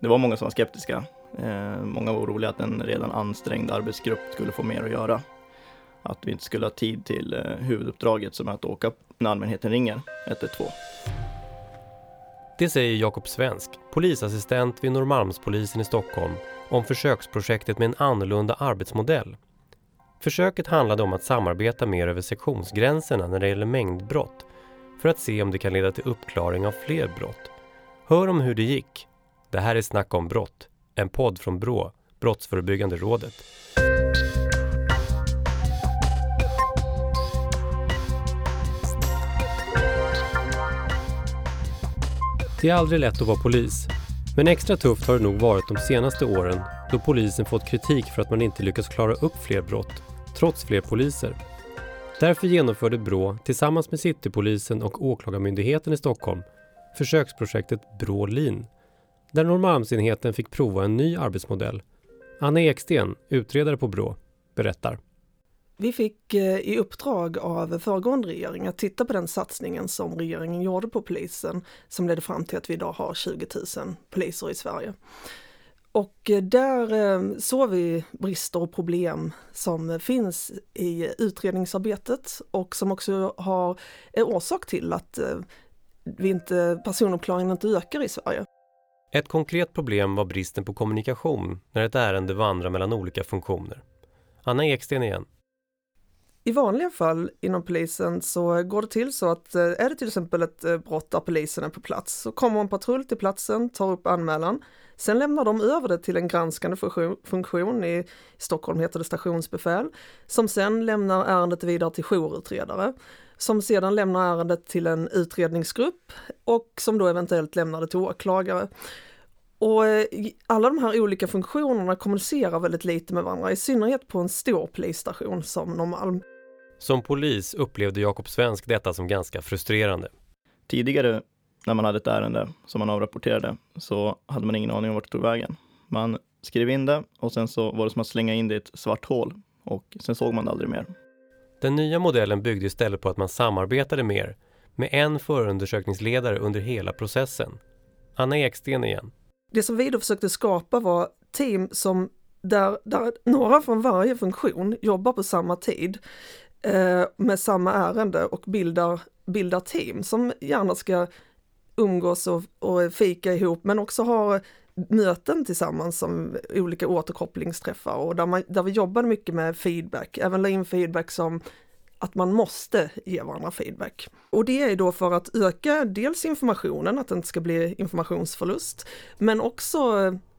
Det var många som var skeptiska. Eh, många var oroliga att en redan ansträngd arbetsgrupp skulle få mer att göra. Att vi inte skulle ha tid till eh, huvuduppdraget som är att åka när allmänheten ringer 112. Det säger Jakob Svensk, polisassistent vid Norrmalmspolisen i Stockholm om försöksprojektet med en annorlunda arbetsmodell. Försöket handlade om att samarbeta mer över sektionsgränserna när det gäller mängdbrott för att se om det kan leda till uppklaring av fler brott. Hör om hur det gick. Det här är Snack om brott, en podd från BRÅ, Brottsförebyggande rådet. Det är aldrig lätt att vara polis. Men extra tufft har det nog varit de senaste åren då polisen fått kritik för att man inte lyckats klara upp fler brott, trots fler poliser. Därför genomförde Brå tillsammans med Citypolisen och Åklagarmyndigheten i Stockholm försöksprojektet Brå Lean, där Norrmalmsenheten fick prova en ny arbetsmodell. Anna Eksten, utredare på Brå, berättar. Vi fick eh, i uppdrag av föregående regering att titta på den satsningen som regeringen gjorde på polisen som ledde fram till att vi idag har 20 000 poliser i Sverige. Och eh, där eh, såg vi brister och problem som finns i utredningsarbetet och som också har, är orsak till att vi inte, personuppklaringen inte ökar i Sverige. Ett konkret problem var bristen på kommunikation när ett ärende vandrar mellan olika funktioner. Anna Eksten igen. I vanliga fall inom polisen så går det till så att eh, är det till exempel ett eh, brott där polisen är på plats så kommer en patrull till platsen, tar upp anmälan. Sen lämnar de över det till en granskande funktion, i Stockholm heter det stationsbefäl, som sen lämnar ärendet vidare till jourutredare, som sedan lämnar ärendet till en utredningsgrupp och som då eventuellt lämnar det till åklagare. Och eh, alla de här olika funktionerna kommunicerar väldigt lite med varandra, i synnerhet på en stor polisstation som Norrmalm. Som polis upplevde Jakob Svensk detta som ganska frustrerande. Tidigare när man hade ett ärende som man avrapporterade så hade man ingen aning om vart det tog vägen. Man skrev in det och sen så var det som att slänga in det i ett svart hål och sen såg man det aldrig mer. Den nya modellen byggde istället på att man samarbetade mer med en förundersökningsledare under hela processen. Anna Eksten igen. Det som vi då försökte skapa var team som där, där några från varje funktion jobbar på samma tid eh, med samma ärende och bildar, bildar team som gärna ska umgås och, och fika ihop men också har möten tillsammans som olika återkopplingsträffar och där, man, där vi jobbade mycket med feedback, även la in feedback som att man måste ge varandra feedback. Och det är då för att öka dels informationen, att det inte ska bli informationsförlust, men också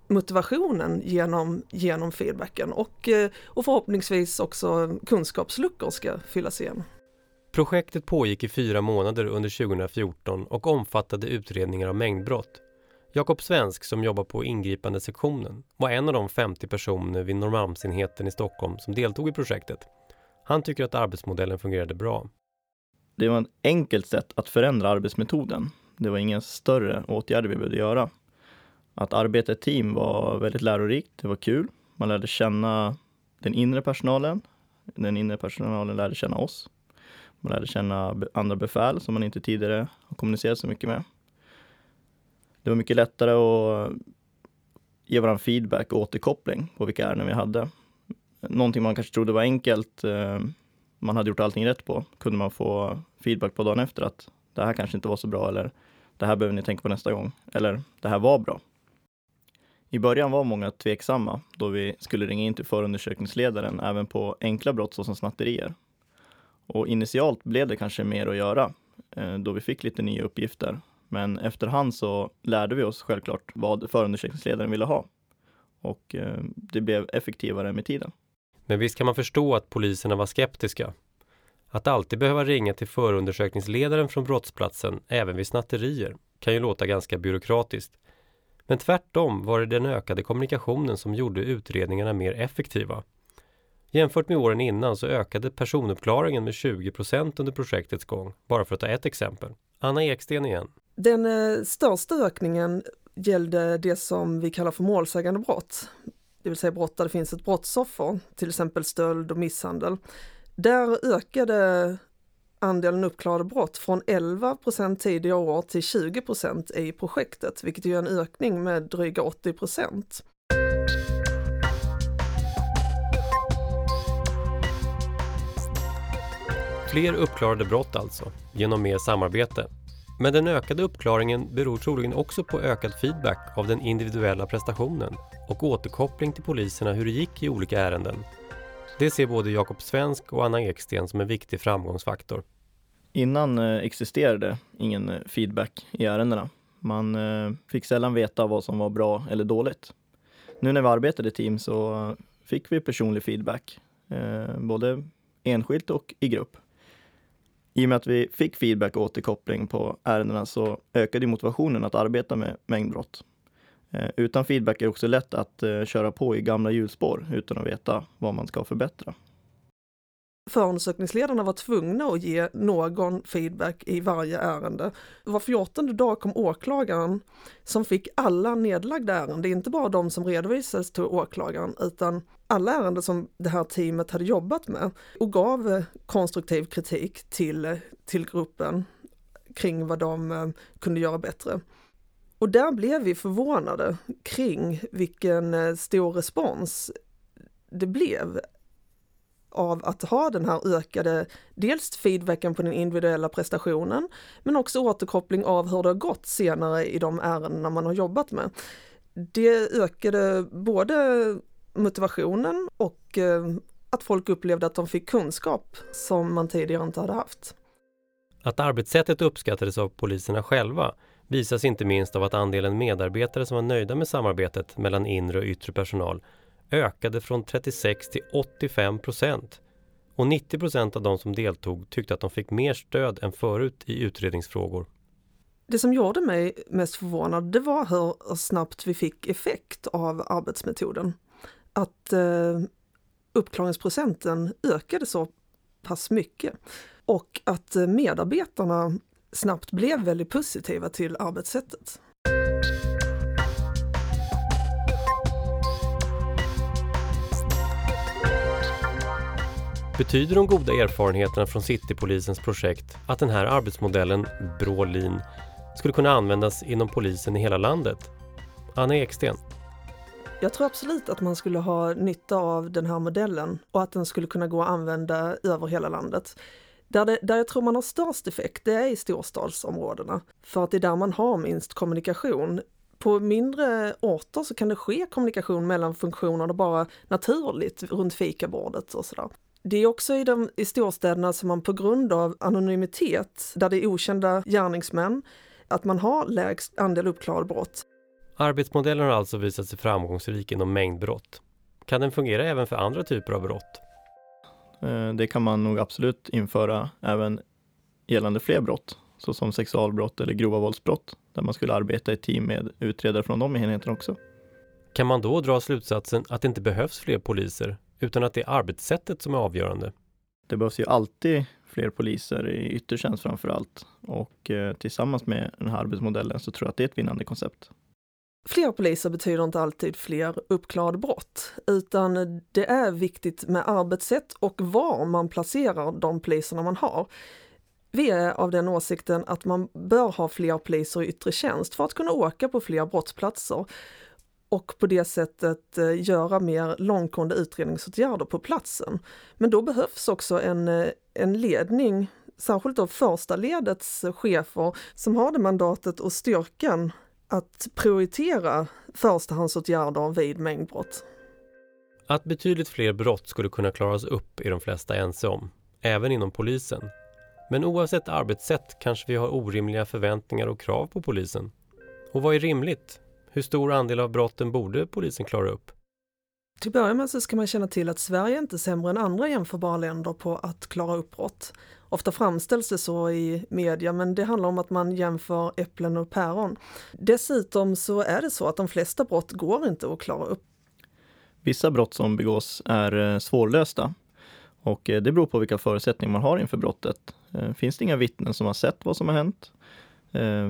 motivationen genom, genom feedbacken och, eh, och förhoppningsvis också kunskapsluckor ska fyllas igen. Projektet pågick i fyra månader under 2014 och omfattade utredningar av mängdbrott. Jakob Svensk som jobbar på ingripande sektionen var en av de 50 personer vid Norrmalmsenheten i Stockholm som deltog i projektet. Han tycker att arbetsmodellen fungerade bra. Det var ett enkelt sätt att förändra arbetsmetoden. Det var inga större åtgärder vi behövde göra. Att arbeta i team var väldigt lärorikt, det var kul. Man lärde känna den inre personalen. Den inre personalen lärde känna oss. Man lärde känna andra befäl som man inte tidigare har kommunicerat så mycket med. Det var mycket lättare att ge varandra feedback och återkoppling på vilka ärenden vi hade. Någonting man kanske trodde var enkelt, eh, man hade gjort allting rätt på, kunde man få feedback på dagen efter att det här kanske inte var så bra eller det här behöver ni tänka på nästa gång. Eller det här var bra. I början var många tveksamma då vi skulle ringa in till förundersökningsledaren även på enkla brott såsom snatterier. Och initialt blev det kanske mer att göra eh, då vi fick lite nya uppgifter. Men efterhand så lärde vi oss självklart vad förundersökningsledaren ville ha. Och eh, det blev effektivare med tiden. Men visst kan man förstå att poliserna var skeptiska. Att alltid behöva ringa till förundersökningsledaren från brottsplatsen, även vid snatterier, kan ju låta ganska byråkratiskt. Men tvärtom var det den ökade kommunikationen som gjorde utredningarna mer effektiva. Jämfört med åren innan så ökade personuppklaringen med 20 procent under projektets gång, bara för att ta ett exempel. Anna Eksten igen. Den eh, största ökningen gällde det som vi kallar för målsägande brott, det vill säga brott där det finns ett brottsoffer, till exempel stöld och misshandel. Där ökade andelen uppklarade brott från 11 procent tidigare år till 20 procent i projektet, vilket är en ökning med dryga 80 procent. Fler uppklarade brott alltså, genom mer samarbete. Men den ökade uppklaringen beror troligen också på ökad feedback av den individuella prestationen och återkoppling till poliserna hur det gick i olika ärenden. Det ser både Jakob Svensk och Anna Eksten som en viktig framgångsfaktor. Innan eh, existerade ingen eh, feedback i ärendena. Man eh, fick sällan veta vad som var bra eller dåligt. Nu när vi arbetade i team så fick vi personlig feedback, både enskilt och i grupp. I och med att vi fick feedback och återkoppling på ärendena så ökade motivationen att arbeta med mängdbrott. Eh, utan feedback är det också lätt att eh, köra på i gamla hjulspår utan att veta vad man ska förbättra. Förundersökningsledarna var tvungna att ge någon feedback i varje ärende. Var fjortonde dag kom åklagaren som fick alla nedlagda ärenden, inte bara de som redovisades till åklagaren, utan alla ärenden som det här teamet hade jobbat med och gav konstruktiv kritik till, till gruppen kring vad de eh, kunde göra bättre. Och där blev vi förvånade kring vilken eh, stor respons det blev av att ha den här ökade, dels feedbacken på den individuella prestationen, men också återkoppling av hur det har gått senare i de ärenden man har jobbat med. Det ökade både motivationen och eh, att folk upplevde att de fick kunskap som man tidigare inte hade haft. Att arbetssättet uppskattades av poliserna själva visas inte minst av att andelen medarbetare som var nöjda med samarbetet mellan inre och yttre personal ökade från 36 till 85 procent. Och 90 procent av de som deltog tyckte att de fick mer stöd än förut i utredningsfrågor. Det som gjorde mig mest förvånad det var hur snabbt vi fick effekt av arbetsmetoden. Att eh, uppklaringsprocenten ökade så pass mycket och att eh, medarbetarna snabbt blev väldigt positiva till arbetssättet. Betyder de goda erfarenheterna från Citypolisens projekt att den här arbetsmodellen, Brålin, skulle kunna användas inom polisen i hela landet? Anna Eksten. Jag tror absolut att man skulle ha nytta av den här modellen och att den skulle kunna gå att använda över hela landet. Där, det, där jag tror man har störst effekt, det är i storstadsområdena. För att det är där man har minst kommunikation. På mindre orter så kan det ske kommunikation mellan funktioner bara naturligt runt fikabordet och sådär. Det är också i, de, i storstäderna som man på grund av anonymitet, där det är okända gärningsmän, att man har lägst andel uppklarade brott. Arbetsmodellen har alltså visat sig framgångsrik inom mängdbrott. Kan den fungera även för andra typer av brott? Eh, det kan man nog absolut införa även gällande fler brott, såsom sexualbrott eller grova våldsbrott, där man skulle arbeta i team med utredare från de enheterna också. Kan man då dra slutsatsen att det inte behövs fler poliser, utan att det är arbetssättet som är avgörande? Det behövs ju alltid fler poliser i yttertjänst framför allt. Och eh, tillsammans med den här arbetsmodellen så tror jag att det är ett vinnande koncept. Fler poliser betyder inte alltid fler uppklarade brott, utan det är viktigt med arbetssätt och var man placerar de poliserna man har. Vi är av den åsikten att man bör ha fler poliser i yttre tjänst för att kunna åka på fler brottsplatser och på det sättet eh, göra mer långtgående utredningsåtgärder på platsen. Men då behövs också en, eh, en ledning, särskilt då första ledets chefer som har det mandatet och styrkan att prioritera förstahandsåtgärder vid mängdbrott. Att betydligt fler brott skulle kunna klaras upp är de flesta ense om, även inom polisen. Men oavsett arbetssätt kanske vi har orimliga förväntningar och krav på polisen. Och vad är rimligt? Hur stor andel av brotten borde polisen klara upp? Till att börja med så ska man känna till att Sverige är inte sämre än andra jämförbara länder på att klara upp brott. Ofta framställs det så i media, men det handlar om att man jämför äpplen och päron. Dessutom så är det så att de flesta brott går inte att klara upp. Vissa brott som begås är eh, svårlösta och eh, det beror på vilka förutsättningar man har inför brottet. Eh, finns det inga vittnen som har sett vad som har hänt?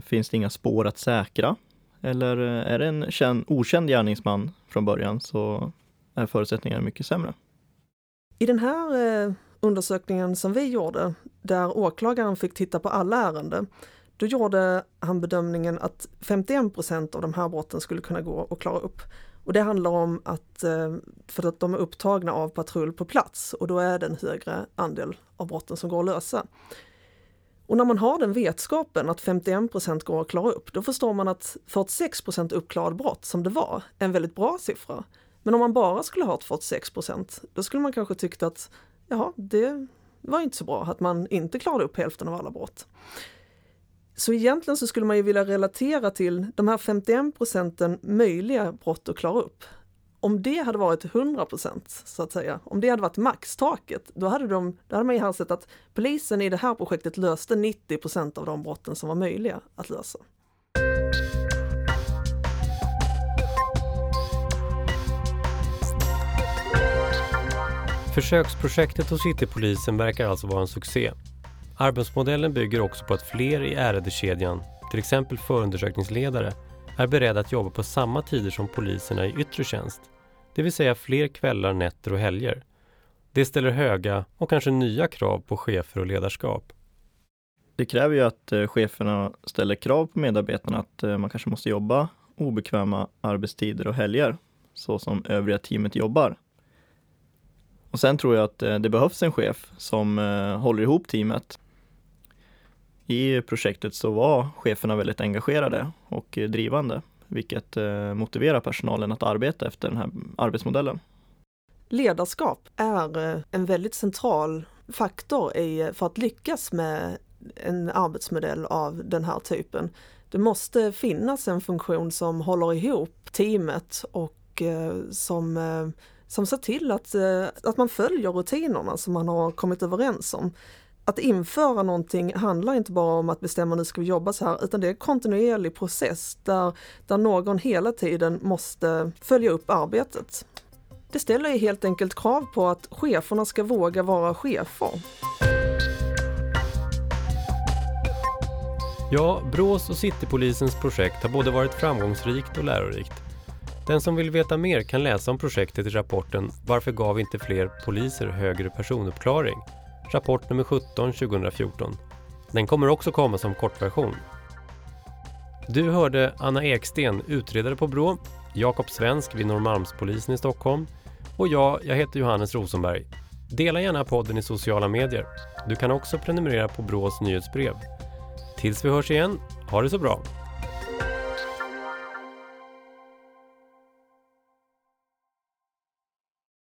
Finns det inga spår att säkra? Eller eh, är det en känd, okänd gärningsman från början så är förutsättningarna mycket sämre. I den här eh, undersökningen som vi gjorde, där åklagaren fick titta på alla ärenden, då gjorde han bedömningen att 51 procent av de här brotten skulle kunna gå att klara upp. Och det handlar om att, eh, för att de är upptagna av patrull på plats och då är det en högre andel av brotten som går att lösa. Och när man har den vetskapen att 51 procent går att klara upp, då förstår man att 46 procent uppklarad brott som det var, är en väldigt bra siffra. Men om man bara skulle ha 46 procent, då skulle man kanske tyckt att ja, det var inte så bra att man inte klarade upp hälften av alla brott. Så egentligen så skulle man ju vilja relatera till de här 51 procenten möjliga brott att klara upp. Om det hade varit 100 procent, så att säga, om det hade varit maxtaket, då hade, de, då hade man ju sett att polisen i det här projektet löste 90 procent av de brotten som var möjliga att lösa. Försöksprojektet hos Citypolisen verkar alltså vara en succé. Arbetsmodellen bygger också på att fler i ärendekedjan, till exempel förundersökningsledare, är beredda att jobba på samma tider som poliserna i yttre tjänst. Det vill säga fler kvällar, nätter och helger. Det ställer höga och kanske nya krav på chefer och ledarskap. Det kräver ju att eh, cheferna ställer krav på medarbetarna att eh, man kanske måste jobba obekväma arbetstider och helger, så som övriga teamet jobbar. Och sen tror jag att eh, det behövs en chef som håller ihop teamet i projektet så var cheferna väldigt engagerade och drivande, vilket eh, motiverar personalen att arbeta efter den här arbetsmodellen. Ledarskap är eh, en väldigt central faktor i, för att lyckas med en arbetsmodell av den här typen. Det måste finnas en funktion som håller ihop teamet och eh, som, som ser till att, att man följer rutinerna som man har kommit överens om att införa någonting handlar inte bara om att bestämma nu ska vi jobba så här, utan det är en kontinuerlig process där, där någon hela tiden måste följa upp arbetet. Det ställer helt enkelt krav på att cheferna ska våga vara chefer. Ja, Brås och Citypolisens projekt har både varit framgångsrikt och lärorikt. Den som vill veta mer kan läsa om projektet i rapporten Varför gav inte fler poliser högre personuppklaring? Rapport nummer 17 2014. Den kommer också komma som kortversion. Du hörde Anna Eksten, utredare på Brå, Jakob Svensk vid Norrmalmspolisen i Stockholm och jag, jag heter Johannes Rosenberg. Dela gärna podden i sociala medier. Du kan också prenumerera på Brås nyhetsbrev. Tills vi hörs igen, ha det så bra!